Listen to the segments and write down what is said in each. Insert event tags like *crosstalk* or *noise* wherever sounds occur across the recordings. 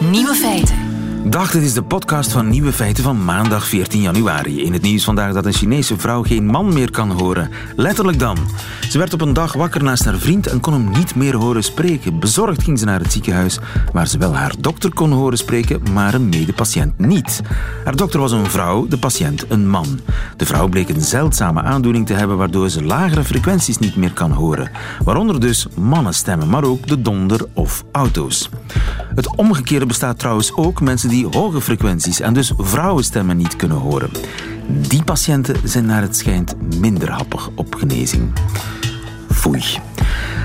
Nieuwe feiten. Dag, dit is de podcast van Nieuwe Feiten van maandag 14 januari. In het nieuws vandaag dat een Chinese vrouw geen man meer kan horen. Letterlijk dan. Ze werd op een dag wakker naast haar vriend en kon hem niet meer horen spreken. Bezorgd ging ze naar het ziekenhuis, waar ze wel haar dokter kon horen spreken, maar een medepatiënt niet. Haar dokter was een vrouw, de patiënt een man. De vrouw bleek een zeldzame aandoening te hebben waardoor ze lagere frequenties niet meer kan horen. Waaronder dus mannenstemmen, maar ook de donder of auto's. Het omgekeerde bestaat trouwens ook mensen die hoge frequenties en dus vrouwenstemmen niet kunnen horen. Die patiënten zijn naar het schijnt minder happig op genezing. Foei.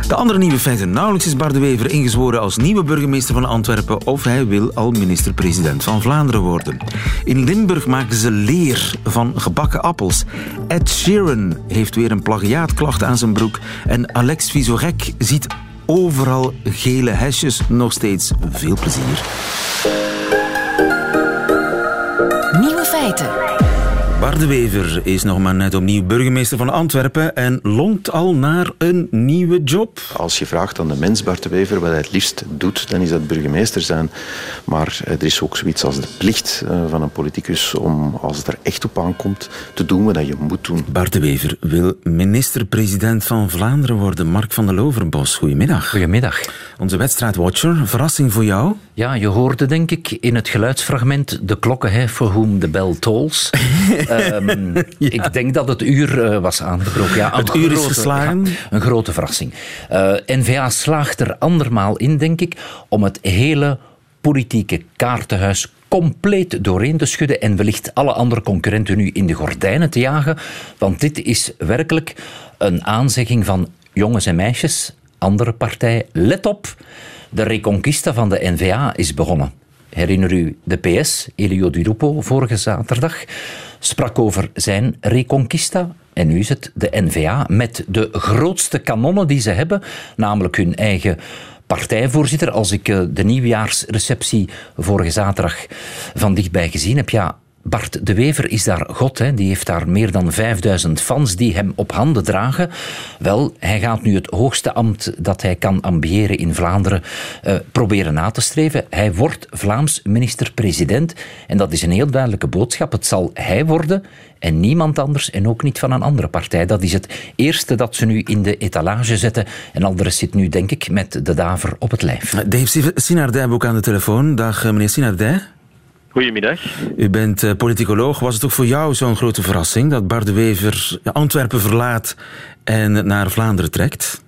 De andere nieuwe feiten. Nauwelijks is Bart de Wever ingezworen als nieuwe burgemeester van Antwerpen of hij wil al minister-president van Vlaanderen worden. In Limburg maken ze leer van gebakken appels. Ed Sheeran heeft weer een plagiaatklacht aan zijn broek en Alex Vizorek ziet overal gele hesjes. Nog steeds veel plezier. Nieuwe feiten. Bart de Wever is nog maar net opnieuw burgemeester van Antwerpen en longt al naar een nieuwe job. Als je vraagt aan de mens, Bart de Wever, wat hij het liefst doet, dan is dat burgemeester zijn. Maar er is ook zoiets als de plicht eh, van een politicus om, als het er echt op aankomt, te doen wat je moet doen. Bart de Wever wil minister-president van Vlaanderen worden. Mark van der Loverbos, goedemiddag. Goedemiddag. Onze wedstrijdwatcher, verrassing voor jou? Ja, je hoorde denk ik in het geluidsfragment de klokken hè, for whom the bell tolls. *laughs* *laughs* um, Ik denk dat het uur uh, was aangebroken. Ja, het uur is geslagen? Ja, een grote verrassing. Uh, N-VA slaagt er andermaal in, denk ik, om het hele politieke kaartenhuis compleet doorheen te schudden en wellicht alle andere concurrenten nu in de gordijnen te jagen. Want dit is werkelijk een aanzegging van jongens en meisjes, andere partij, let op, de reconquista van de N-VA is begonnen. Herinner u de PS, Elio Di Rupo, vorige zaterdag, sprak over zijn reconquista. En nu is het de N-VA met de grootste kanonnen die ze hebben, namelijk hun eigen partijvoorzitter. Als ik eh, de nieuwjaarsreceptie vorige zaterdag van dichtbij gezien heb, ja, Bart de Wever is daar God, hè. die heeft daar meer dan 5000 fans die hem op handen dragen. Wel, hij gaat nu het hoogste ambt dat hij kan ambiëren in Vlaanderen uh, proberen na te streven. Hij wordt Vlaams minister-president en dat is een heel duidelijke boodschap. Het zal hij worden en niemand anders en ook niet van een andere partij. Dat is het eerste dat ze nu in de etalage zetten en al de rest zit nu, denk ik, met de daver op het lijf. Dave Sinardij ook aan de telefoon. Dag meneer Sinardij. Goedemiddag. U bent uh, politicoloog. Was het ook voor jou zo'n grote verrassing dat Bart de Wever Antwerpen verlaat en naar Vlaanderen trekt?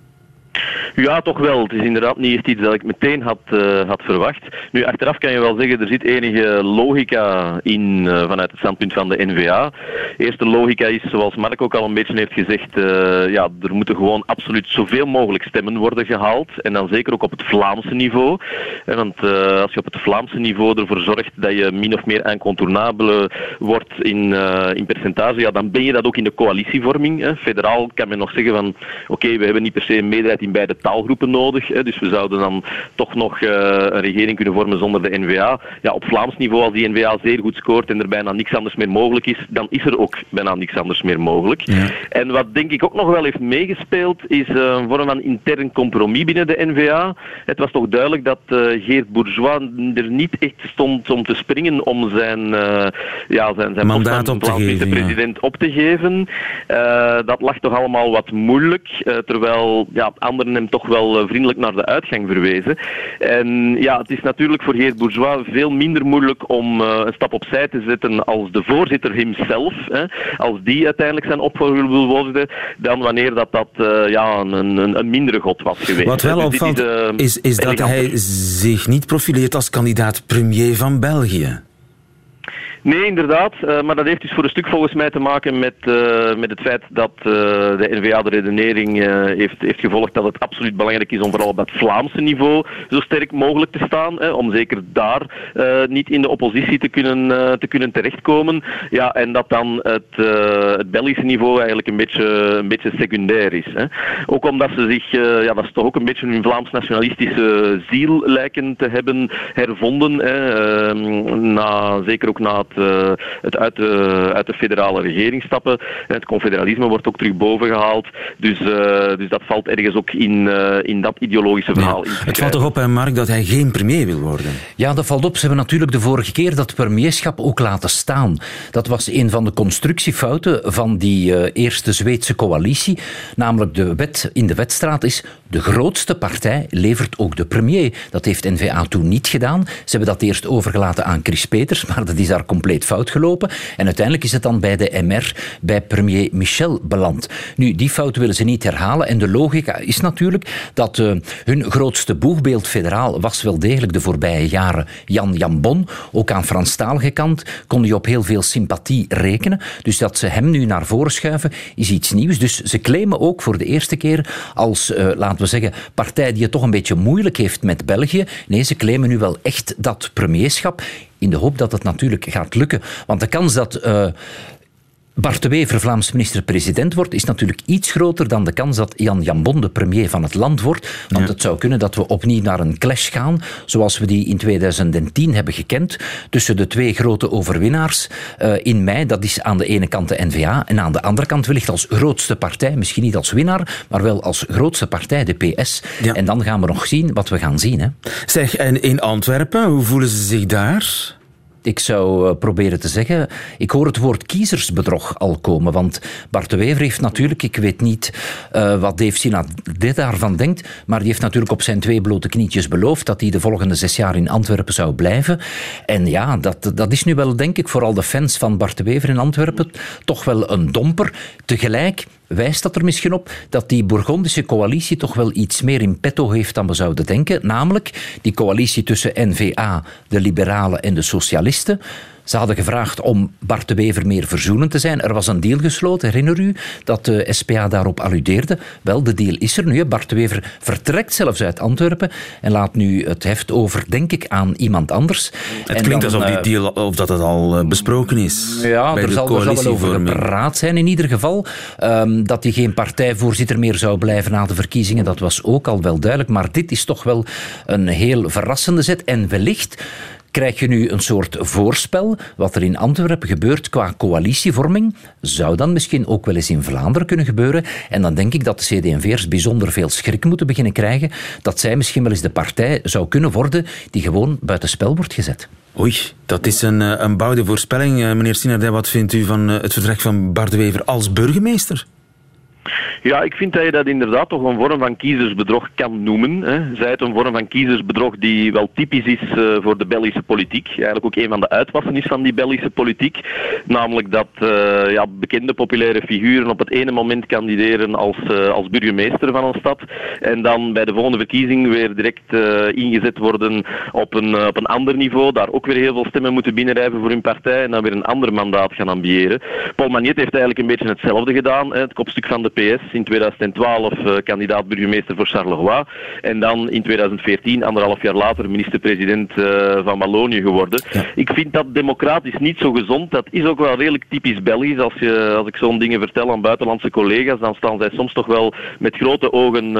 Ja, toch wel. Het is inderdaad niet echt iets dat ik meteen had, uh, had verwacht. Nu, achteraf kan je wel zeggen, er zit enige logica in uh, vanuit het standpunt van de NVA. Eerste logica is, zoals Mark ook al een beetje heeft gezegd, uh, ja, er moeten gewoon absoluut zoveel mogelijk stemmen worden gehaald. En dan zeker ook op het Vlaamse niveau. want als je op het Vlaamse niveau ervoor zorgt dat je min of meer incontournabele wordt in, in percentage, ja, dan ben je dat ook in de coalitievorming. Hè. Federaal kan men nog zeggen van, oké, we hebben niet per se een meerderheid in beide taalgroepen nodig. Hè, dus we zouden dan toch nog uh, een regering kunnen vormen zonder de NVA. Ja, op Vlaams niveau, als die NVA zeer goed scoort en er bijna niks anders meer mogelijk is, dan is er ook bijna niks anders meer mogelijk. Ja. En wat denk ik ook nog wel heeft meegespeeld, is uh, een vorm van intern compromis binnen de NVA. Het was toch duidelijk dat uh, Geert Bourgeois er niet echt stond om te springen om zijn, ja, zijn, zijn mandaat op te geven. president op te geven. dat lag toch allemaal wat moeilijk, terwijl ja, anderen hem toch wel eh, vriendelijk naar de uitgang verwezen. En ja, het is natuurlijk voor Geert Bourgeois veel minder moeilijk om uh, een stap opzij te zetten als de voorzitter hemzelf, hè, als die uiteindelijk zijn opvolger wil worden, dan wanneer dat, dat uh, ja, een, een, een, mindere god was geweest. Wat wel dus opvalt, is, is, is dat hij zich niet profileert als kandidaat premier van België. Nee, inderdaad. Uh, maar dat heeft dus voor een stuk volgens mij te maken met, uh, met het feit dat uh, de NVA de redenering heeft, heeft gevolgd dat het absoluut belangrijk is om vooral op het Vlaamse niveau zo sterk mogelijk te staan. Hè, om zeker daar niet in de oppositie te kunnen, te kunnen terechtkomen. Ja, en dat dan het, het Belgische niveau eigenlijk een beetje, een beetje secundair is. Hè. Ook omdat ze zich, ja, dat is toch ook een beetje hun Vlaams-nationalistische ziel lijken te hebben hervonden. Hè, na, zeker ook na het het uit, de, uit de federale regering stappen. Het confederalisme wordt ook terug boven gehaald. Dus, dus dat valt ergens ook in, in dat ideologische verhaal. het valt toch op, hè, Mark, dat hij geen premier wil worden? Ja, dat valt op. Ze hebben natuurlijk de vorige keer dat premierschap ook laten staan. Dat was een van de constructiefouten van die eerste Zweedse coalitie. Namelijk de wet in de wetstraat is de grootste partij levert ook de premier. Dat heeft N-VA toen niet gedaan. Ze hebben dat eerst overgelaten aan Chris Peters, *laughs* maar dat is daar compleet fout gelopen. En uiteindelijk is het dan bij de MR, bij premier Michel beland. Nu, die fout willen ze niet herhalen. En de logica is natuurlijk dat uh, hun grootste boegbeeld federaal was wel degelijk de voorbije jaren Jan Jambon. Ook aan Franstalige kant kon je op heel veel sympathie rekenen. Dus dat ze hem nu naar voren schuiven is iets nieuws. Dus ze claimen ook voor de eerste keer als, uh, laten we zeggen, partij die het toch een beetje moeilijk heeft met België. Nee, ze claimen nu wel echt dat premierschap in de hoop dat het natuurlijk gaat lukken. Want de kans dat uh, Bart de Wever Vlaams minister-president wordt, is natuurlijk iets groter dan de kans dat Jan Jambon de premier van het land wordt. Want het zou kunnen dat we opnieuw naar een clash gaan, zoals we die in 2010 hebben gekend, tussen de twee grote overwinnaars uh, in mei. Dat is aan de ene kant de N-VA en aan de andere kant wellicht als grootste partij, misschien niet als winnaar, maar wel als grootste partij, de PS. Ja. En dan gaan we nog zien wat we gaan zien. Hè. Zeg, en in Antwerpen, hoe voelen ze zich daar? Ik zou eh, proberen te zeggen, ik hoor het woord kiezersbedrog al komen. Want Bart de Wever heeft natuurlijk, ik weet niet uh, wat Dave Sina dit daarvan denkt, maar die heeft natuurlijk op zijn twee blote knietjes beloofd dat hij de volgende zes jaar in Antwerpen zou blijven. En ja, dat, dat is nu wel, denk ik, vooral de fans van Bart de Wever in Antwerpen toch wel een domper. Tegelijk wijst dat er misschien op dat die Bourgondische coalitie toch wel iets meer in petto heeft dan we zouden denken. Namelijk die coalitie tussen NVA, de liberalen en de socialisten. Ze hadden gevraagd om Bart de Wever meer verzoenend te zijn. Er was een deal gesloten, herinner u, dat de SPA daarop alludeerde. Wel, de deal is er nu. Bart de Wever vertrekt zelfs uit Antwerpen en laat nu het heft over, denk ik, aan iemand anders. Het klinkt dan, alsof die eh, deal, of dat het al eh, besproken is. Ja, er zal, er zal wel over gepraat zijn in ieder geval. Um, dat hij geen partijvoorzitter meer zou blijven na de verkiezingen, dat was ook al wel duidelijk. Maar dit is toch wel een heel verrassende zet. En wellicht krijg je nu een soort voorspel wat er in Antwerpen gebeurt qua coalitievorming. Zou dan misschien ook wel eens in Vlaanderen kunnen gebeuren. En dan denk ik dat de CD&V'ers bijzonder veel schrik moeten beginnen krijgen dat zij misschien wel eens de partij zou kunnen worden die gewoon buitenspel wordt gezet. Oei, dat is een, eh, een bouwde voorspelling. Eh, meneer Sinardij, wat vindt u van eh, het vertrek van Bart de Wever als burgemeester? Ja, ik vind dat je dat inderdaad toch een vorm van kiezersbedrog kan noemen. Hè. Zij het een vorm van kiezersbedrog die wel typisch is uh, voor de Belgische politiek. Eigenlijk ook een van de uitwassen is van die Belgische politiek. Namelijk dat uh, ja, bekende populaire figuren op het ene moment kandideren als, uh, als burgemeester van een stad. En dan bij de volgende verkiezing weer direct ingezet worden op een, op een ander niveau. Daar ook weer heel veel stemmen moeten binnenrijven voor hun partij. En dan weer een ander mandaat gaan ambiëren. Paul Magnet heeft eigenlijk een beetje hetzelfde gedaan. Hè. Het kopstuk van de PS in 2012 uh, kandidaat burgemeester voor Charleroi. En dan in 2014, anderhalf jaar later, minister-president uh, van Wallonië geworden. Ik vind dat democratisch niet zo gezond. Dat is ook wel redelijk typisch Belgisch. Als, je, als ik zo'n dingen vertel aan buitenlandse collega's, dan staan zij soms toch wel met grote ogen uh,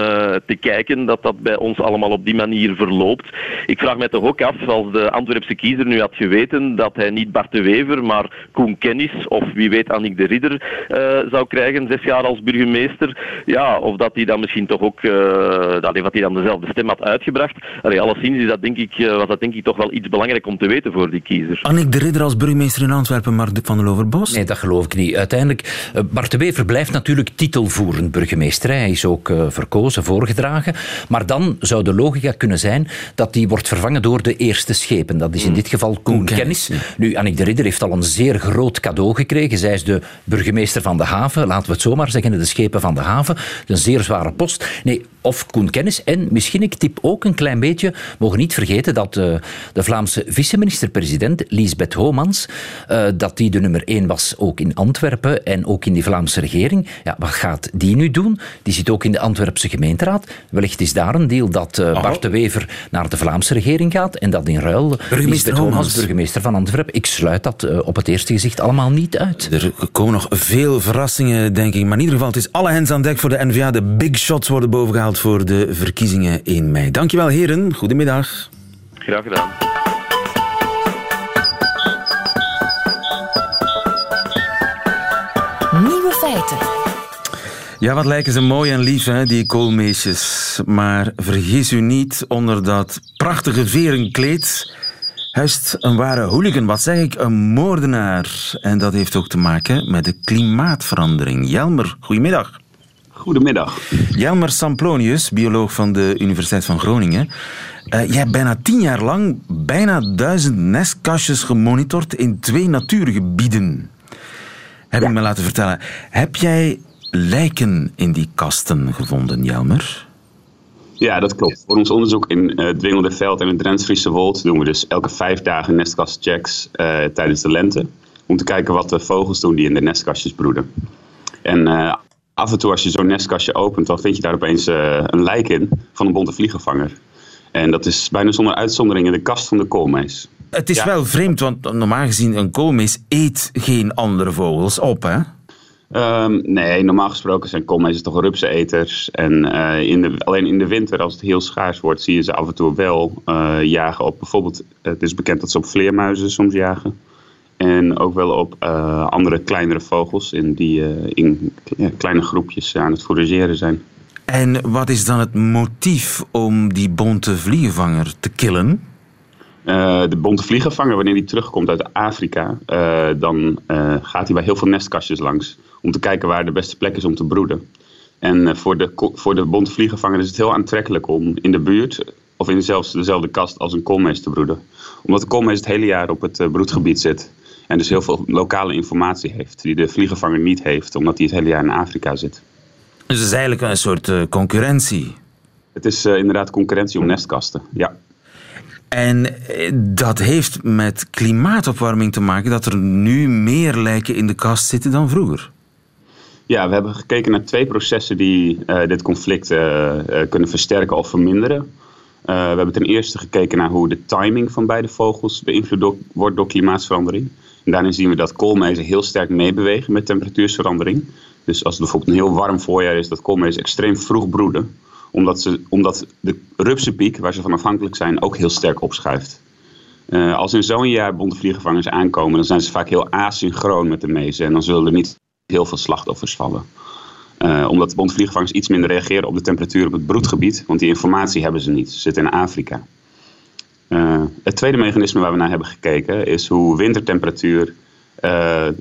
te kijken dat dat bij ons allemaal op die manier verloopt. Ik vraag mij toch ook af, als de Antwerpse kiezer nu had geweten dat hij niet Bart de Wever, maar Koen Kennis of wie weet Annick de Ridder zou krijgen, zes jaar als burgemeester ja, of dat hij dan misschien toch ook, uh, dat hij dan dezelfde stem had uitgebracht. Allee, alleszins is dat, denk ik, uh, was dat denk ik toch wel iets belangrijk om te weten voor die kiezer. Annick de Ridder als burgemeester in Antwerpen, maar van der Loverbos? Nee, dat geloof ik niet. Uiteindelijk, uh, Bart de Wever blijft natuurlijk titelvoerend burgemeester. Hij is ook verkozen, voorgedragen. Maar dan zou de logica kunnen zijn dat hij wordt vervangen door de eerste schepen. Dat is in hmm. dit geval Koen Kennis. Nu, Annick de Ridder heeft al een zeer groot cadeau gekregen. Zij is de burgemeester van de haven, laten we het zomaar zeggen, de schepen van de haven. Een zeer zware post. Nee, of Koen Kennis. En misschien, ik tip ook een klein beetje, mogen niet vergeten dat uh, de Vlaamse vice-minister-president Lisbeth Homans, uh, dat die de nummer één was ook in Antwerpen en ook in die Vlaamse regering. Ja, wat gaat die nu doen? Die zit ook in de Antwerpse gemeenteraad. Wellicht is daar een deel dat uh, Bart de Wever naar de Vlaamse regering gaat en dat in ruil Lisbeth Homans, burgemeester van Antwerpen. Ik sluit dat op het eerste gezicht allemaal niet uit. Er komen nog veel verrassingen, denk ik. Maar in ieder geval, het is alle hands aan dek voor de NVA. De big shots worden bovengehaald voor de verkiezingen in mei. Dankjewel heren, goedemiddag. Graag gedaan. Nieuwe feiten. Ja, wat lijken ze mooi en lief, hè, die koolmeesjes. Maar vergis u niet, onder dat prachtige verenkleed huist een ware hooligan, wat zeg ik, een moordenaar. En dat heeft ook te maken met de klimaatverandering. Jelmer, goedemiddag. Goedemiddag. Jelmer Samplonius, bioloog van de Universiteit van Groningen. Uh, jij hebt bijna tien jaar lang bijna duizend nestkastjes gemonitord in twee natuurgebieden. Heb ik me laten vertellen. Heb jij lijken in die kasten gevonden, Jelmer? Ja, dat klopt. Voor ons onderzoek in uh, het Dwingelde Veld en het Drents-Friese Wold doen we dus elke vijf dagen nestkastchecks uh, tijdens de lente. Om te kijken wat de vogels doen die in de nestkastjes broeden. En uh, af en toe als je zo'n nestkastje opent, dan vind je daar opeens een lijk in van een bonte vliegenvanger. En dat is bijna zonder uitzondering in de kast van de koolmees. Het is wel vreemd, want normaal gezien een koolmees eet geen andere vogels op, hè? Um, nee, normaal gesproken zijn koolmezen toch rupseneters. En uh, in de, alleen in de winter, als het heel schaars wordt, zie je ze af en toe wel uh, jagen op. Bijvoorbeeld, het is bekend dat ze op vleermuizen soms jagen. En ook wel op uh, andere kleinere vogels in die in kleine groepjes aan het forageren zijn. En wat is dan het motief om die bonte vliegenvanger te killen? Uh, de bonte vliegenvanger, wanneer hij terugkomt uit Afrika, dan gaat hij bij heel veel nestkastjes langs. Om te kijken waar de beste plek is om te broeden. En voor, de, voor de bonte vliegenvanger is het heel aantrekkelijk om in de buurt of in dezelfde, dezelfde kast als een koolmees te broeden. Omdat de koolmees het hele jaar op het broedgebied zit. En dus heel veel lokale informatie heeft die de vliegenvanger niet heeft, omdat hij het hele jaar in Afrika zit. Dus het is eigenlijk een soort concurrentie. Het is inderdaad concurrentie om nestkasten, ja. En eh, dat heeft met klimaatopwarming te maken dat er nu meer lijken in de kast zitten dan vroeger. Ja, we hebben gekeken naar twee processen die uh, dit conflict kunnen versterken of verminderen. we hebben ten eerste gekeken naar hoe de timing van beide vogels beïnvloed wordt door klimaatverandering. Daarin zien we dat koolmezen heel sterk meebewegen met temperatuursverandering. Dus als het bijvoorbeeld een heel warm voorjaar is, dat koolmezen extreem vroeg broeden omdat, ze, omdat de rupsenpiek, waar ze van afhankelijk zijn, ook heel sterk opschuift. Uh, als in zo'n jaar bonte vliegenvangers aankomen, dan zijn ze vaak heel asynchroon met de mezen. En dan zullen er niet heel veel slachtoffers vallen. Uh, omdat de iets minder reageren op de temperatuur op het broedgebied. Want die informatie hebben ze niet. Ze zitten in Afrika. Uh, het tweede mechanisme waar we naar hebben gekeken is hoe wintertemperatuur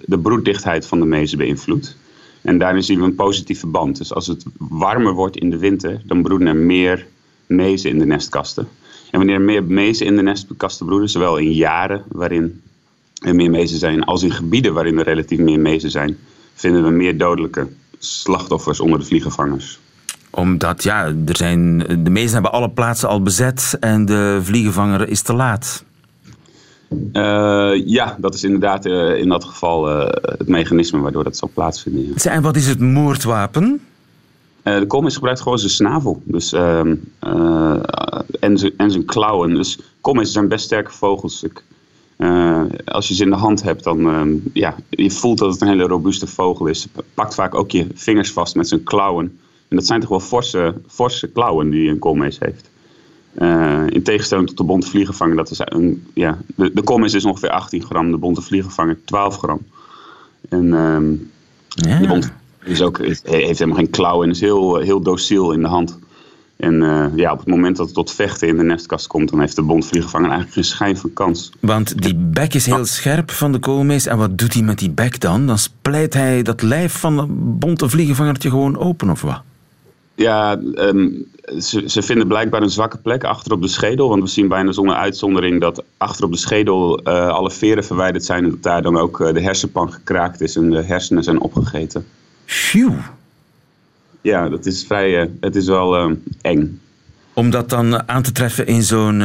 de broeddichtheid van de mezen beïnvloedt. En daarin zien we een positief verband. Dus als het warmer wordt in de winter, dan broeden er meer mezen in de nestkasten. En wanneer er meer mezen in de nestkasten broeden, zowel in jaren waarin er meer mezen zijn, als in gebieden waarin er relatief meer mezen zijn, vinden we meer dodelijke slachtoffers onder de vliegenvangers omdat, ja, er zijn, de meesten hebben alle plaatsen al bezet en de vliegenvanger is te laat. Uh, ja, dat is inderdaad uh, in dat geval uh, het mechanisme waardoor dat zal plaatsvinden. Ja. En wat is het moordwapen? de koolmees gebruikt gewoon zijn snavel dus, ehm, en, zijn, en zijn klauwen. Dus koolmezen zijn best sterke vogels. Ik, als je ze in de hand hebt, dan ehm, ja, je voelt dat het een hele robuuste vogel is. Pakt vaak ook je vingers vast met zijn klauwen. En dat zijn toch wel forse, forse klauwen die een koolmees heeft. Uh, in tegenstelling tot de bonte vliegenvanger, dat is een, ja, de, de koolmees is ongeveer 18 gram, de bonte vliegenvanger 12 gram. En um, ja. de bonte is ook, heeft helemaal geen klauwen en is heel, heel dociel in de hand. En uh, ja, op het moment dat het tot vechten in de nestkast komt, dan heeft de bontvliegenvanger eigenlijk geen schijn van kans. Want die bek is heel scherp van de koolmees. En wat doet hij met die bek dan? Dan splijt hij dat lijf van een bonte vliegenvangertje gewoon open, of wat? Ja, um, ze, ze, vinden blijkbaar een zwakke plek achter op de schedel. Want we zien bijna zonder uitzondering dat achter op de schedel uh, alle veren verwijderd zijn. En dat daar dan ook uh, de hersenpan gekraakt is en de hersenen zijn opgegeten. Phew. Ja, dat is vrij. Uh, het is wel eng. Om dat dan aan te treffen in zo'n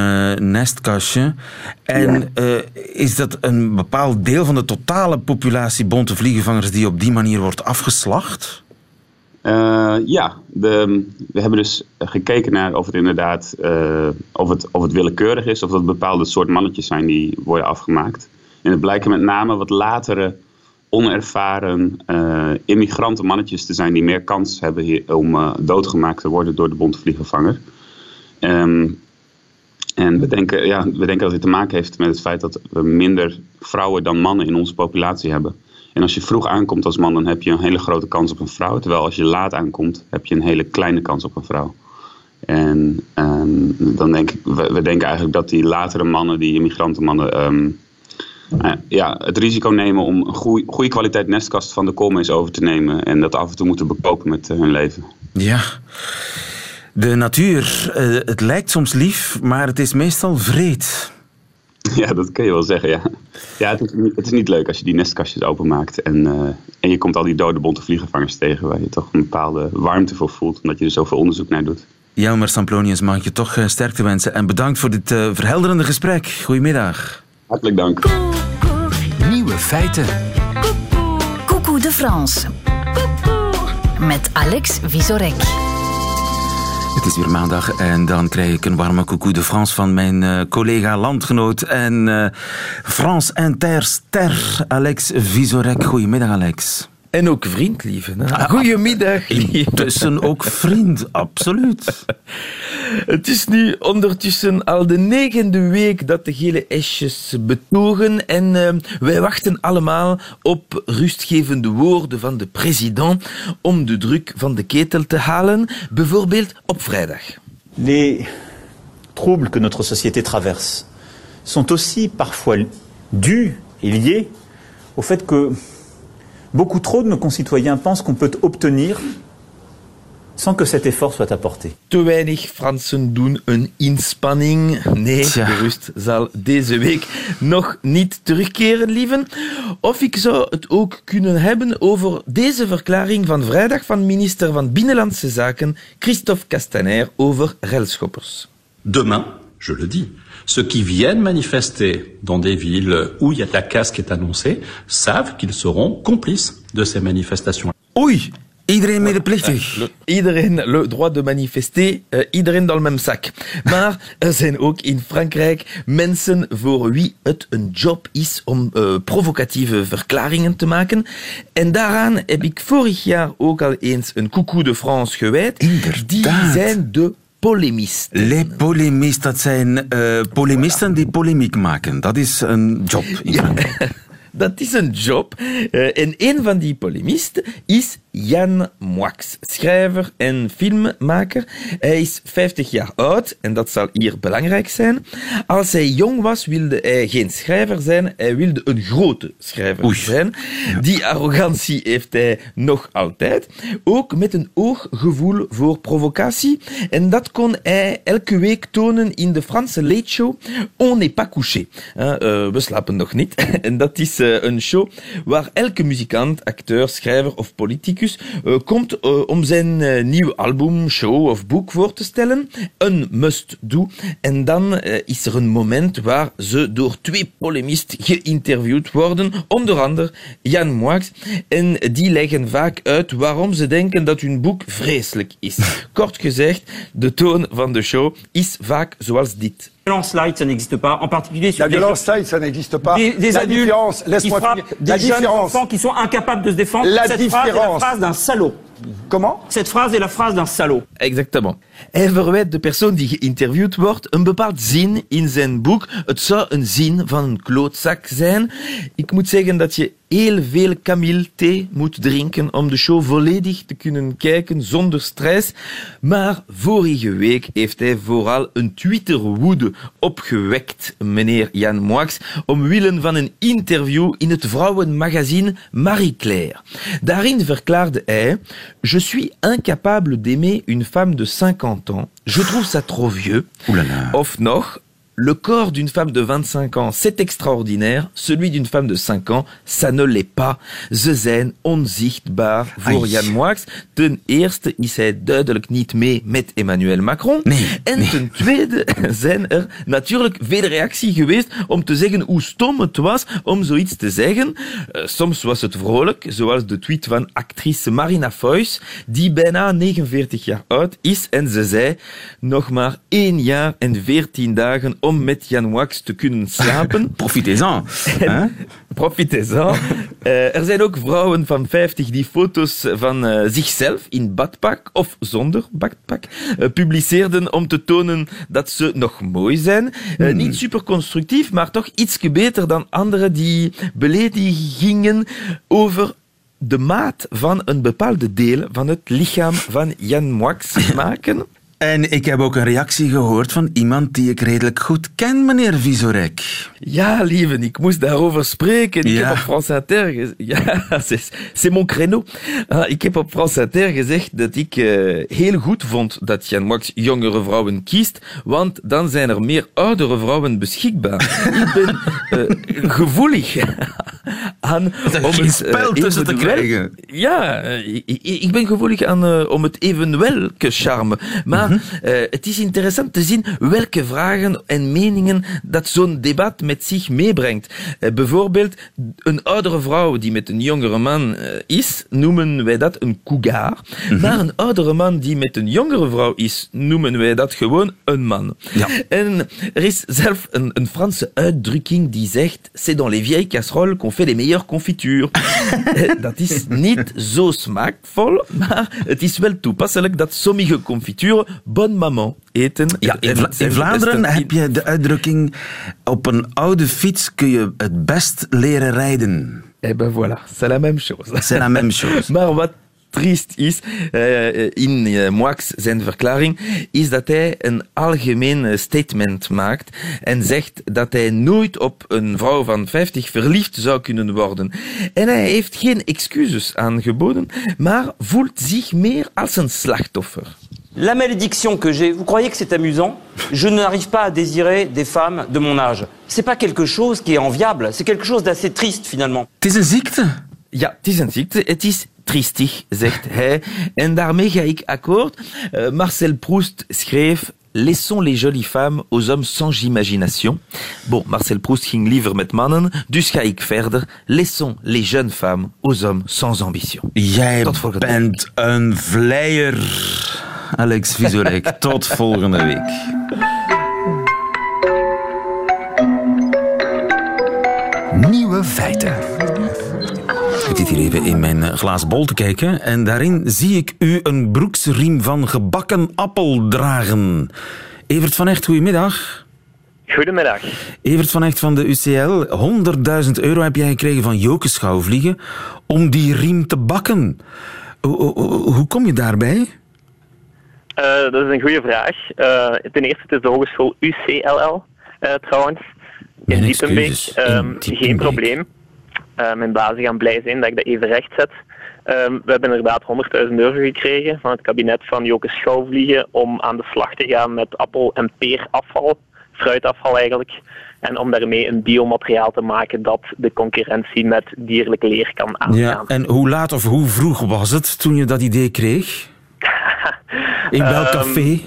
nestkastje. En ja. is dat een bepaald deel van de totale populatie bonte vliegenvangers die op die manier wordt afgeslacht? Uh, ja, we hebben dus gekeken naar of het inderdaad uh, of het, of het willekeurig is, of dat bepaalde soort mannetjes zijn die worden afgemaakt. En het blijken met name wat latere, onervaren uh, immigranten mannetjes te zijn die meer kans hebben om doodgemaakt te worden door de bontvliegenvanger. Um, en we denken, ja, we denken dat dit te maken heeft met het feit dat we minder vrouwen dan mannen in onze populatie hebben. En als je vroeg aankomt als man, dan heb je een hele grote kans op een vrouw. Terwijl als je laat aankomt, heb je een hele kleine kans op een vrouw. En ehm, dan denk ik, we, we, denken eigenlijk dat die latere mannen, die immigrantenmannen, um, ja, het risico nemen om een goede, kwaliteit nestkast van de koolmees over te nemen. En dat af en toe moeten bekopen met uh, hun leven. Ja. De natuur, uh, het lijkt soms lief, maar het is meestal vreed. *laughs* Ja, dat kun je wel zeggen, ja. Ja, het is, niet, het is niet leuk als je die nestkastjes openmaakt en, uh, en je komt al die dode bonte vliegenvangers tegen waar je toch een bepaalde warmte voor voelt, omdat je er zoveel onderzoek naar doet. Jelmer Samplonius, mag ik je toch sterkte wensen en bedankt voor dit uh, verhelderende gesprek. Goedemiddag. Hartelijk dank. Nieuwe feiten. Coucou de France. Met Alex Visorek. Het is weer maandag en dan krijg ik een warme coucou de France van mijn uh, collega, landgenoot en uh, France Interster, Alex Visorek. Goedemiddag, Alex. En ook vriend, lieve. Ah, Goedemiddag. Intussen ook vriend, absoluut. *laughs* Het is nu ondertussen al de negende week dat de gele esjes betogen en uh, wij wachten allemaal op rustgevende woorden van de president om de druk van de ketel te halen, bijvoorbeeld op vrijdag. Les troubles que notre société traverse sont aussi parfois dus et liés au fait que Beaucoup trop de nos concitoyens pensent qu'on peut obtenir sans que cet effort soit apporté. Te weinig Fransen doen een inspanning. Nee, Tja. de rust zal deze week nog niet terugkeren, lieven. Of ik zou het ook kunnen hebben over deze verklaring van vrijdag van minister van Binnenlandse Zaken Christophe Castaner over relschoppers. Demain, je le dis, ceux qui viennent manifester dans des villes où il y a de la casse qui est annoncée savent qu'ils seront complices de ces manifestations. Oei, Iedereen medeplichtig. Le, iedereen le droit de manifester, uh, iedereen dans le même sac. Maar er zijn ook in Frankrijk mensen voor wie het een job is om uh, provocatieve verklaringen te maken. En daaraan heb ik vorig jaar ook al eens een Coucou de France gewijd. Inderdaad. Die zijn de polemisten. Les polemistes, dat zijn uh, polemisten die polemiek maken. Dat is een job. Ja, *laughs* dat is een job. Uh, en een van die polemisten is Jan Moix, schrijver en filmmaker. Hij is 50 jaar oud en dat zal hier belangrijk zijn. Als hij jong was, wilde hij geen schrijver zijn, hij wilde een grote schrijver Oei. zijn. Die arrogantie heeft hij nog altijd. Ook met een ooggevoel voor provocatie. En dat kon hij elke week tonen in de Franse late show On n'est pas couché. Uh, uh, we slapen nog niet. *laughs* en dat is uh, een show waar elke muzikant, acteur, schrijver of politicus uh, komt uh, om zijn uh, nieuw album, show of boek voor te stellen. Een must-do. En dan is er een moment waar ze door twee polemisten geïnterviewd worden. Onder andere Jan Moix. En die leggen vaak uit waarom ze denken dat hun boek vreselijk is. *laughs* Kort gezegd, de toon van de show is vaak zoals dit. Violence light, ça n'existe pas. En particulier sur la violence light, ça n'existe pas. Des, des la adultes différence, qui laisse-moi frappent finir. des La jeunes différence. enfants qui sont incapables de se défendre. La Cette phrase est la différence. phrase d'un salaud. Comment? Cette phrase est la phrase d'un salaud. Exactement. Hij verwijt de persoon die geïnterviewd wordt een bepaald zin in zijn boek. Het zou een zin van een klootzak zijn. Ik moet zeggen dat je heel veel Camille thee moet drinken om de show volledig te kunnen kijken zonder stress. Maar vorige week heeft hij vooral een Twitter-woede opgewekt, meneer Jan Moix, omwille van een interview in het vrouwenmagazine Marie Claire. Daarin verklaarde hij: Je suis incapable d'aimer une femme de 50 ans. Je trouve ça trop vieux. Oulala. Of nog, le corps d'une femme de 25 ans, c'est extraordinaire. Celui d'une femme de 5 ans, ça ne l'est pas. Ze zijn onzichtbaar voor. Jan Moix. Ten eerste is hij duidelijk niet mee met Emmanuel Macron. Nee, en nee. ten tweede *laughs* zijn er natuurlijk veel reactie geweest om te zeggen hoe stom het was om zoiets te zeggen. Uh, soms was het vrolijk, zoals de tweet van actrice Marina Foïs, die bijna 49 jaar oud is en ze zei nog maar 1 jaar en 14 dagen om met Jan Wax te kunnen slapen. *laughs* Profitez-en. Eh, er zijn ook vrouwen van 50 die foto's van eh, zichzelf in badpak of zonder badpak eh, publiceerden om te tonen dat ze nog mooi zijn. Eh, Niet super constructief, maar toch iets beter dan anderen die beledigingen over de maat van een bepaalde deel van het lichaam van Jan Moix *laughs* maken. En ik heb ook een reactie gehoord van iemand die ik redelijk goed ken, meneer Visorek. Ja, lieve, ik moest daarover spreken. Ik Ja. heb op France Inter gezegd... *laughs* Ja, c'est mon créneau. Ah, ik heb op France Inter gezegd dat ik eh, heel goed vond dat Jan Wax jongere vrouwen kiest, want dan zijn er meer oudere vrouwen beschikbaar. *laughs* ik ben eh, gevoelig *laughs* aan om het spel eh, tussen te krijgen. Ja, ik, ik- ben gevoelig aan om het evenwelke charme. Maar eh, het is interessant te zien welke vragen en meningen dat zo'n debat met zich meebrengt. Eh, bijvoorbeeld, een oudere vrouw die met een jongere man eh, is, noemen wij dat een cougar. Maar een oudere man die met een jongere vrouw is, noemen wij dat gewoon een man. Ja. En er is zelf een, een Franse uitdrukking die zegt: C'est dans les vieilles casseroles qu'on fait les meilleures confitures. *laughs* Dat is niet zo smaakvol, maar het is wel toepasselijk dat sommige confituren bonne maman eten. Ja, in, Vla- in Vlaanderen heb je de uitdrukking op een oude fiets kun je het best leren rijden. Eh ben voilà, c'est la même chose. C'est la même *laughs* chose. maar wat triest is, eh, in eh, Moix zijn verklaring, is dat hij een algemeen statement maakt en zegt dat hij nooit op een vrouw van 50 verliefd zou kunnen worden. En hij heeft geen excuses aangeboden, maar voelt zich meer als een slachtoffer. La malédiction que j'ai, vous croyez que c'est amusant? Je n'arrive pas à désirer des femmes de mon âge. C'est pas quelque chose qui est enviable, c'est quelque chose d'assez triste finalement. Ziekte. Ja, het is een ziekte. Het is triestig, zegt hij. *laughs* En daarmee ga ik akkoord. Eh, Marcel Proust schreef... Laissons les jolies femmes aux hommes sans imagination. Bon, Marcel Proust ging liever met mannen, dus ga ik verder. Laissons les jeunes femmes aux hommes sans ambition. Jij bent een vleier, Alex Visorek. *laughs* Tot volgende week. Nieuwe feiten. Ik zit hier even in mijn eh, glazen bol te kijken en daarin zie ik u een broeksriem van gebakken appel dragen. Evert van Echt, goedemiddag. Goedemiddag. Evert van Echt van de UCL, 100.000 euro heb jij gekregen van Joke Schouwvliegen om die riem te bakken. Hoe, hoe, hoe kom je daarbij? Eh, dat is een goede vraag. Eh, ten eerste, het is de hogeschool UCLL eh, trouwens. In Mijn Diepenbeek. excuses, Ehm, in Diepenbeek. Geen probleem. Mijn bazen gaan blij zijn dat ik dat even recht zet. Ehm, we hebben inderdaad 100.000 euro gekregen van het kabinet van Joke Schouwvliegen om aan de slag te gaan met appel- en peerafval, fruitafval eigenlijk. En om daarmee een biomateriaal te maken dat de concurrentie met dierlijk leer kan aangaan. Ja, en hoe laat of hoe vroeg was het toen je dat idee kreeg? *laughs* In welk Ehm, café?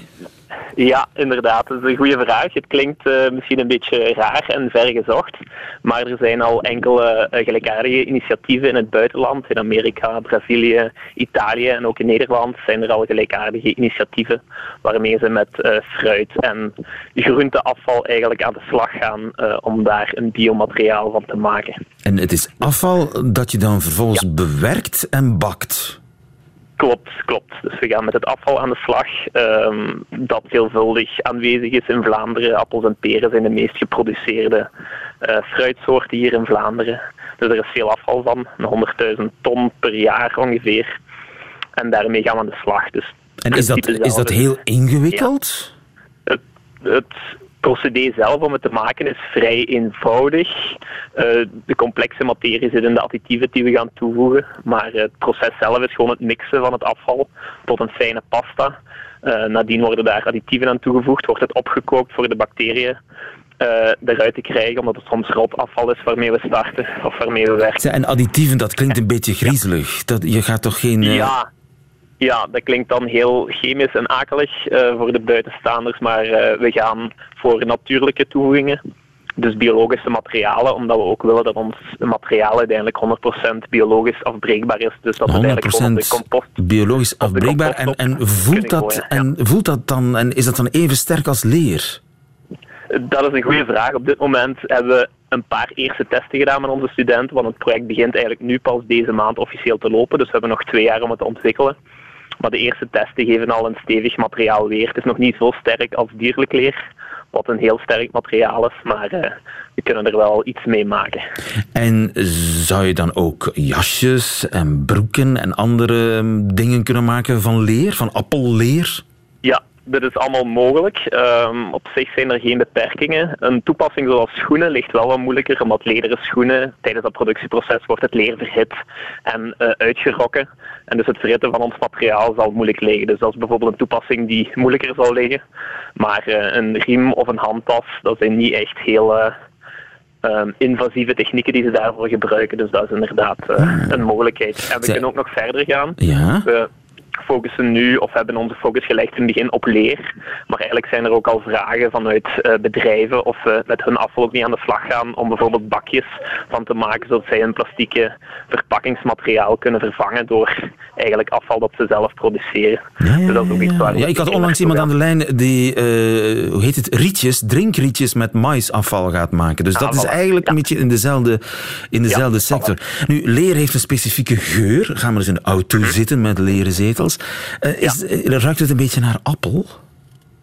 Ja, inderdaad. Dat is een goede vraag. Het klinkt eh, misschien een beetje raar en vergezocht. Maar er zijn al enkele eh, gelijkaardige initiatieven in het buitenland. In Amerika, Brazilië, Italië en ook in Nederland zijn er al gelijkaardige initiatieven. Waarmee ze met eh, fruit en groenteafval eigenlijk aan de slag gaan om daar een biomateriaal van te maken. En het is afval dat je dan vervolgens bewerkt en bakt. Klopt, klopt. Dus we gaan met het afval aan de slag, ehm, dat veelvuldig aanwezig is in Vlaanderen. Appels en peren zijn de meest geproduceerde eh, fruitsoorten hier in Vlaanderen. Dus er is veel afval van, een 100.000 ton per jaar ongeveer. En daarmee gaan we aan de slag. Dus En is dat, is dat heel ingewikkeld? het, het procedé zelf om het te maken is vrij eenvoudig. Eh, de complexe materie zit in de additieven die we gaan toevoegen. Maar het proces zelf is gewoon het mixen van het afval tot een fijne pasta. Eh, nadien worden daar additieven aan toegevoegd, wordt het opgekookt voor de bacteriën eh, eruit te krijgen, omdat het soms rotafval is waarmee we starten of waarmee we werken. En additieven, dat klinkt een beetje griezelig. Dat, je gaat toch geen... eh, Ja, ja, dat klinkt dan heel chemisch en akelig eh, voor de buitenstaanders, maar eh, we gaan voor natuurlijke toevoegingen. Dus biologische materialen, omdat we ook willen dat ons materiaal uiteindelijk 100% biologisch afbreekbaar is. Dus dat het eigenlijk gewoon op de 100% compost biologisch afbreekbaar. En, en voelt, dat, en voelt dat dan, en is dat dan even sterk als leer? Dat is een goede vraag. Op dit moment hebben we een paar eerste testen gedaan met onze studenten, want het project begint eigenlijk nu pas deze maand officieel te lopen, dus we hebben nog twee jaar om het te ontwikkelen. Maar de eerste testen geven al een stevig materiaal weer. Het is nog niet zo sterk als dierlijk leer, wat een heel sterk materiaal is, maar uh, we kunnen er wel iets mee maken. En zou je dan ook jasjes en broeken en andere ehm, dingen kunnen maken van leer, van appelleer? Ja, dit is allemaal mogelijk. Um, op zich zijn er geen beperkingen. Een toepassing zoals schoenen ligt wel wat moeilijker, omdat lederen schoenen tijdens dat productieproces wordt het leer verhit en uh, uitgerokken. En dus het verhitten van ons materiaal zal moeilijk liggen. Dus dat is bijvoorbeeld een toepassing die moeilijker zal liggen. Maar uh, een riem of een handtas, dat zijn niet echt heel... Uh, Um, invasieve technieken die ze daarvoor gebruiken. Dus dat is inderdaad uh, een mogelijkheid. En we kunnen ook nog verder gaan. Ja. We focussen nu, of hebben onze focus gelegd in het begin op leer. Maar eigenlijk zijn er ook al vragen vanuit uh, bedrijven of we met hun afval ook niet aan de slag gaan om bijvoorbeeld bakjes van te maken, zodat zij een plastieke verpakkingsmateriaal kunnen vervangen door eigenlijk afval dat ze zelf produceren. Ja, ja, dus dat is ook iets waar ja, ik had onlangs iemand aan de lijn die, uh, hoe heet het, rietjes, drinkrietjes met maisafval gaat maken. Dus Ah, dat is eigenlijk een beetje in dezelfde, in dezelfde sector. Nu, leer heeft een specifieke geur. Gaan we eens in de auto zitten met leren zetels. Uh, is, Ruikt het een beetje naar appel?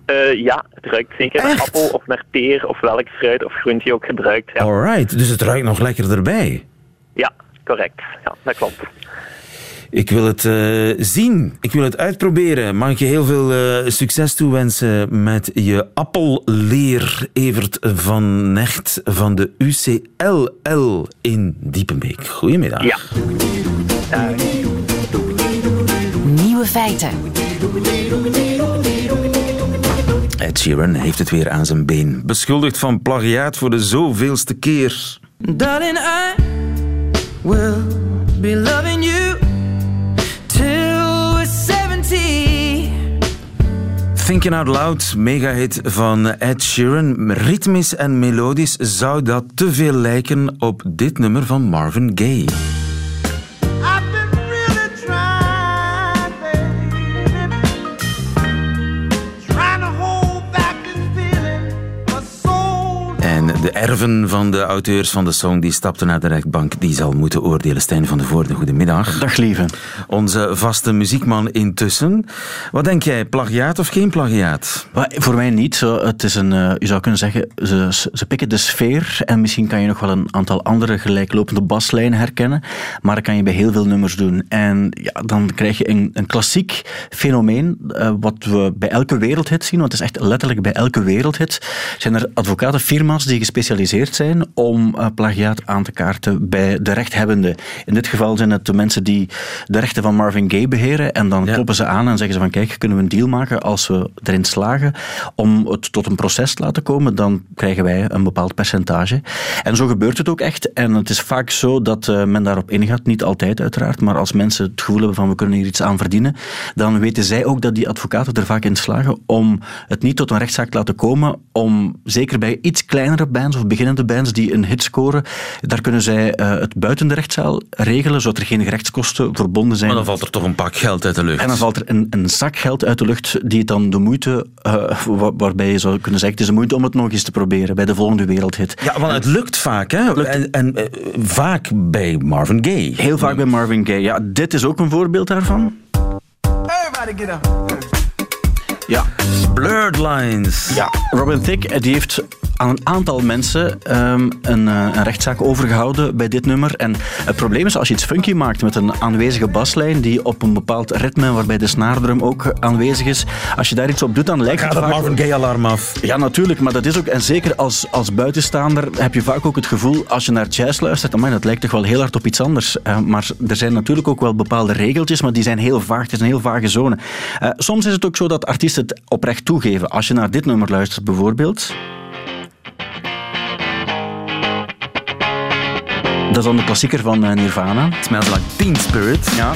Uh, ja, het ruikt zeker naar appel of naar peer of welk fruit of groente je ook gebruikt. Ja, Alright, dus het ruikt nog lekker erbij. ja correct. Ja, dat klopt. Ik wil het uh, zien. Ik wil het uitproberen. Mag ik je heel veel uh, succes toewensen met je appelleer Evert van Necht van de UCLL in Diepenbeek. Goedemiddag. Ja. Nieuwe feiten. Ed Sheeran heeft het weer aan zijn been. Beschuldigd van plagiaat voor de zoveelste keer. Darling, I will be loving you till we're 70. Thinking Out Loud, megahit van Ed Sheeran. Ritmisch en melodisch zou dat te veel lijken op dit nummer van Marvin Gaye. De erven van de auteurs van de song die stapten naar de rechtbank, die zal moeten oordelen. Stijn van de Voorde, goedemiddag. Dag lieve. Onze vaste muziekman intussen. Wat denk jij, plagiaat of geen plagiaat? Maar voor mij niet. Zo, het is een, uh, je zou kunnen zeggen, ze, ze pikken de sfeer en misschien kan je nog wel een aantal andere gelijklopende baslijnen herkennen, maar dat kan je bij heel veel nummers doen. En ja, dan krijg je een, een klassiek fenomeen, uh, wat we bij elke wereldhit zien, want het is echt letterlijk bij elke wereldhit, zijn er advocatenfirma's die gespecialiseerd zijn om uh, plagiaat aan te kaarten bij de rechthebbenden. In dit geval zijn het de mensen die de rechten van Marvin Gaye beheren en dan ja. kloppen ze aan en zeggen ze van kijk, kunnen we een deal maken als we erin slagen om het tot een proces te laten komen, dan krijgen wij een bepaald percentage. En zo gebeurt het ook echt. En het is vaak zo dat uh, men daarop ingaat, niet altijd uiteraard, maar als mensen het gevoel hebben van we kunnen hier iets aan verdienen, dan weten zij ook dat die advocaten er vaak in slagen om het niet tot een rechtszaak te laten komen, om zeker bij iets kleinere bands of beginnende bands die een hit scoren, daar kunnen zij uh, het buiten de rechtszaal regelen, zodat er geen gerechtskosten verbonden zijn. Maar dan valt er toch een pak geld uit de lucht. En dan valt er een, een zak geld uit de lucht die dan de moeite, uh, waar, waarbij je zou kunnen zeggen, het is de moeite om het nog eens te proberen bij de volgende wereldhit. Ja, want het lukt vaak, hè? Lukt. En, en uh, vaak bij Marvin Gaye. Heel vaak bij Marvin Gaye, ja. Dit is ook een voorbeeld daarvan. Everybody get up. Ja. Blurred Lines. Ja, Robin Thicke die heeft aan een aantal mensen um, een, uh, een rechtszaak overgehouden bij dit nummer. En het probleem is, als je iets funky maakt met een aanwezige baslijn die op een bepaald ritme, waarbij de snaardrum ook aanwezig is, als je daar iets op doet, dan lijkt Gaat het het vaak... Marvin Gaye-alarm af. Ja, natuurlijk, maar dat is ook... En zeker als, als buitenstaander heb je vaak ook het gevoel, als je naar jazz luistert, amai, dat lijkt toch wel heel hard op iets anders. Uh, maar er zijn natuurlijk ook wel bepaalde regeltjes, maar die zijn heel vaag. Het is een heel vage zone. Uh, soms is het ook zo dat artiesten het oprecht toegeven. Als je naar dit nummer luistert bijvoorbeeld... is dan de klassieker van uh, Nirvana. Smells like Teen Spirit. Ja.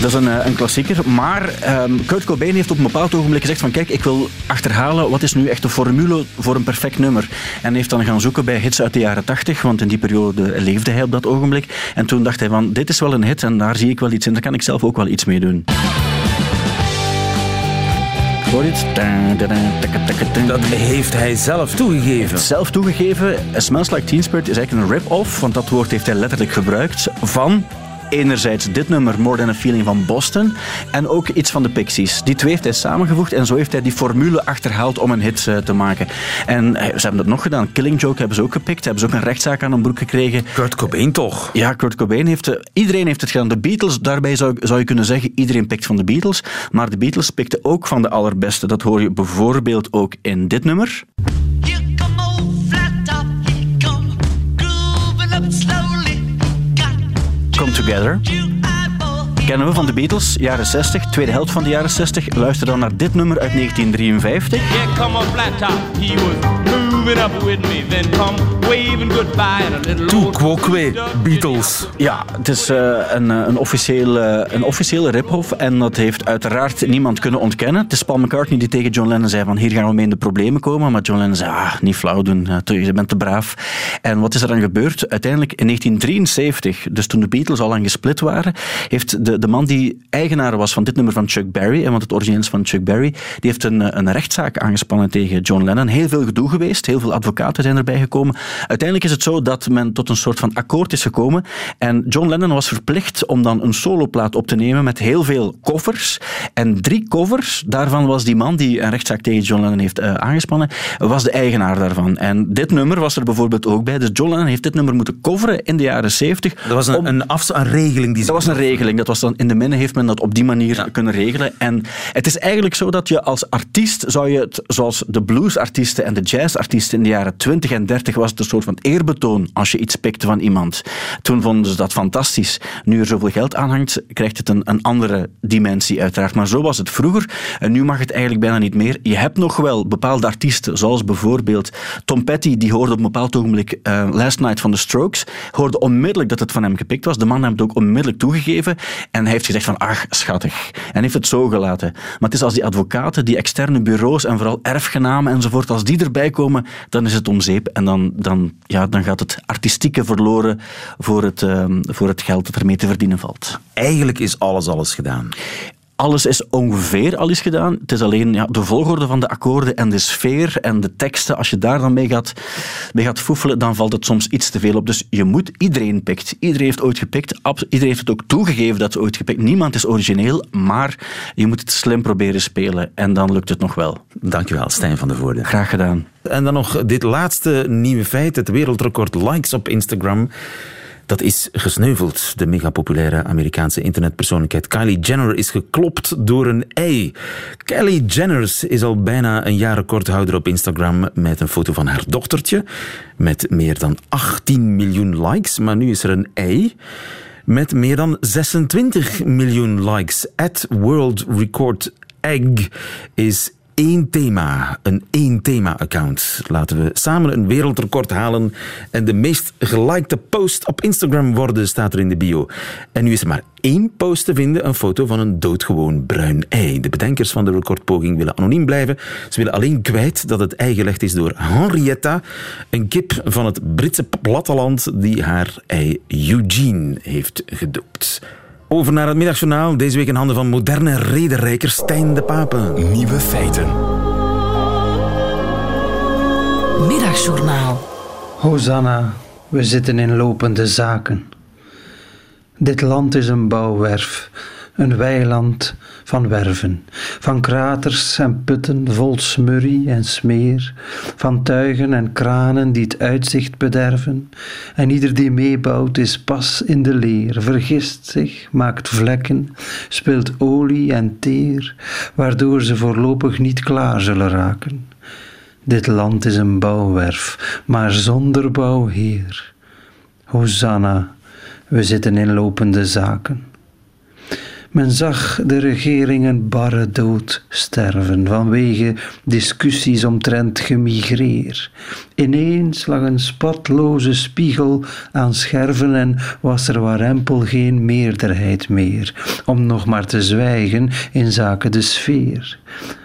Dat is een, uh, een klassieker. Maar um, Kurt Cobain heeft op een bepaald ogenblik gezegd van kijk, ik wil achterhalen wat is nu echt de formule voor een perfect nummer. En heeft dan gaan zoeken bij hits uit de jaren 80, want in die periode leefde hij op dat ogenblik. En toen dacht hij van dit is wel een hit en daar zie ik wel iets in, daar kan ik zelf ook wel iets mee doen. Hoor je het? Dat heeft hij zelf toegegeven. Zelf toegegeven. Smells Like Teen Spirit is eigenlijk een rip-off, want dat woord heeft hij letterlijk gebruikt van enerzijds dit nummer, More Than a Feeling van Boston, en ook iets van de Pixies. Die twee heeft hij samengevoegd en zo heeft hij die formule achterhaald om een hit eh, te maken. En eh, ze hebben dat nog gedaan. Killing Joke hebben ze ook gepikt. Hebben ze ook een rechtszaak aan een broek gekregen. Kurt Cobain toch? Ja, Kurt Cobain heeft... eh, iedereen heeft het gedaan. De Beatles, daarbij zou, zou je kunnen zeggen, iedereen pikt van de Beatles. Maar de Beatles pikten ook van de allerbeste. Dat hoor je bijvoorbeeld ook in dit nummer. Come Together. Kennen we van de Beatles, jaren 60, tweede helft van de jaren 60. Luister dan naar dit nummer uit 1953. Yeah, come on, Toe quoque, Beatles. Ja, het is eh, een, eh, een, officiële, een officiële rip-off en dat heeft uiteraard niemand kunnen ontkennen. Het is Paul McCartney die tegen John Lennon zei van hier gaan we mee in de problemen komen. Maar John Lennon zei, ah, niet flauw doen, eh, je bent te braaf. En wat is er dan gebeurd? Uiteindelijk in 1973, dus toen de Beatles al lang gesplit waren, heeft de, de man die eigenaar was van dit nummer van Chuck Berry, en want het origineel is van Chuck Berry, die heeft een, eh, een rechtszaak aangespannen tegen John Lennon. Heel veel gedoe geweest, heel veel advocaten zijn erbij gekomen. Uiteindelijk is het zo dat men tot een soort van akkoord is gekomen. En John Lennon was verplicht om dan een soloplaat op te nemen met heel veel covers. En drie covers, daarvan was die man die een rechtszaak tegen John Lennon heeft eh, aangespannen, was de eigenaar daarvan. En dit nummer was er bijvoorbeeld ook bij. Dus John Lennon heeft dit nummer moeten coveren in de jaren 70. Dat was een, een, afs- een regeling die ze... Dat was een regeling. Dat was dan in de minne heeft men dat op die manier kunnen regelen. En het is eigenlijk zo dat je als artiest zou je het, zoals de bluesartiesten en de jazzartiesten in de jaren 20 en 30 was het een soort van eerbetoon als je iets pikte van iemand. Toen vonden ze dat fantastisch. Nu er zoveel geld aan hangt, krijgt het een, een andere dimensie uiteraard. Maar zo was het vroeger. En nu mag het eigenlijk bijna niet meer. Je hebt nog wel bepaalde artiesten, zoals bijvoorbeeld Tom Petty, die hoorde op een bepaald ogenblik eh, Last Night van The Strokes, hoorde onmiddellijk dat het van hem gepikt was. De man heeft het ook onmiddellijk toegegeven en hij heeft gezegd van, ach, schattig. En heeft het zo gelaten. Maar het is als die advocaten, die externe bureaus en vooral erfgenamen enzovoort, als die erbij komen, dan is het om zeep en dan, dan, ja, dan gaat het artistieke verloren voor het, ehm, voor het geld dat ermee te verdienen valt. Eigenlijk is alles alles gedaan. Alles is ongeveer al is gedaan. Het is alleen ja, de volgorde van de akkoorden en de sfeer en de teksten. Als je daar dan mee gaat, mee gaat foefelen, dan valt het soms iets te veel op. Dus je moet, iedereen pikt. Iedereen heeft ooit gepikt. Iedereen heeft het ook toegegeven dat ze ooit gepikt. Niemand is origineel, maar je moet het slim proberen spelen. En dan lukt het nog wel. Dankjewel, Stijn van der Voorde. Graag gedaan. En dan nog dit laatste nieuwe feit. Het wereldrecord likes op Instagram. Dat is gesneuveld. De megapopulaire Amerikaanse internetpersoonlijkheid Kylie Jenner is geklopt door een ei. Kylie Jenner is al bijna een jaar recordhouder op Instagram met een foto van haar dochtertje. Met meer dan 18 miljoen likes. Maar nu is er een ei met meer dan 26 miljoen likes. At World Record Egg is één thema, een één thema-account. Laten we samen een wereldrecord halen en de meest gelikte post op Instagram worden, staat er in de bio. En nu is er maar één post te vinden, een foto van een doodgewoon bruin ei. De bedenkers van de recordpoging willen anoniem blijven. Ze willen alleen kwijt dat het ei gelegd is door Henrietta, een kip van het Britse platteland die haar ei Eugene heeft gedoopt. Over naar het middagjournaal. Deze week in handen van moderne rederijker Stijn de Papen. Nieuwe feiten. Middagjournaal. Hosanna, we zitten in lopende zaken. Dit land is een bouwwerf, een weiland van werven, van kraters en putten vol smurrie en smeer, van tuigen en kranen die het uitzicht bederven. En ieder die meebouwt is pas in de leer, vergist zich, maakt vlekken, spilt olie en teer, waardoor ze voorlopig niet klaar zullen raken. Dit land is een bouwwerf, maar zonder bouwheer. Hosanna, we zitten in lopende zaken. Men zag de regeringen barre dood sterven vanwege discussies omtrent gemigreer. Ineens lag een spatloze spiegel aan scherven en was er warempel geen meerderheid meer, om nog maar te zwijgen in zaken de sfeer.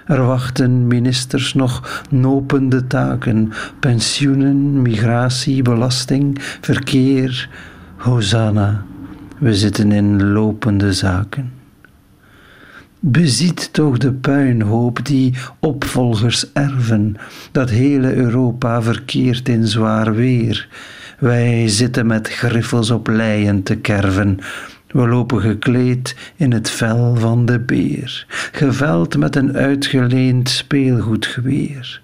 Er wachten ministers nog nopende taken, pensioenen, migratie, belasting, verkeer. Hosanna, we zitten in lopende zaken. Beziet toch de puinhoop die opvolgers erven, dat hele Europa verkeert in zwaar weer. Wij zitten met griffels op leien te kerven. We lopen gekleed in het vel van de beer, geveld met een uitgeleend speelgoedgeweer.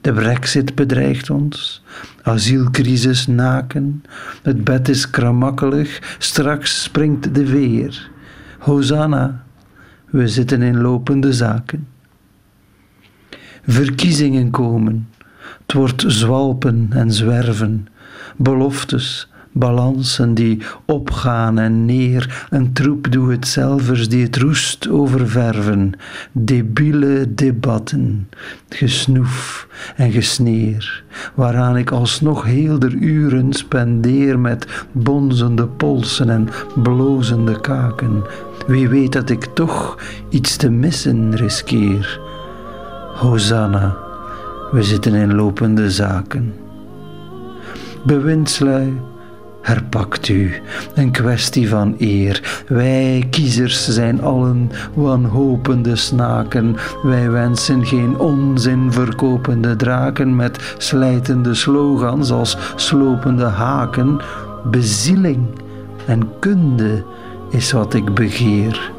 De brexit bedreigt ons, asielcrisis naken, het bed is kramakkelig, straks springt de veer. Hosanna, we zitten in lopende zaken. Verkiezingen komen, het wordt zwalpen en zwerven, beloftes, balansen die opgaan en neer, een troep doe het zelvers die het roest oververven, debiele debatten, gesnoef en gesneer, waaraan ik alsnog heel der uren spendeer met bonzende polsen en blozende kaken. Wie weet dat ik toch iets te missen riskeer. Hosanna, we zitten in lopende zaken. Bewindslui, herpakt u, een kwestie van eer. Wij kiezers zijn allen wanhopende snaken. Wij wensen geen onzin verkopende draken met slijtende slogans als slopende haken. Bezieling en kunde is wat ik begeer.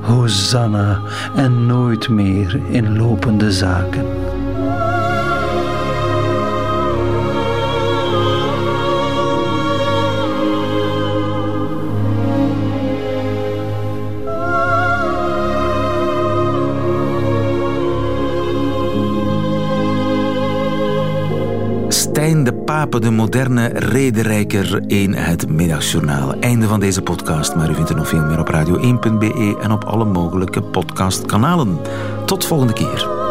Hosanna en nooit meer in lopende zaken. De moderne rederijker in het Middagjournaal. Einde van deze podcast, maar u vindt er nog veel meer op radio1.be en op alle mogelijke podcastkanalen. Tot volgende keer.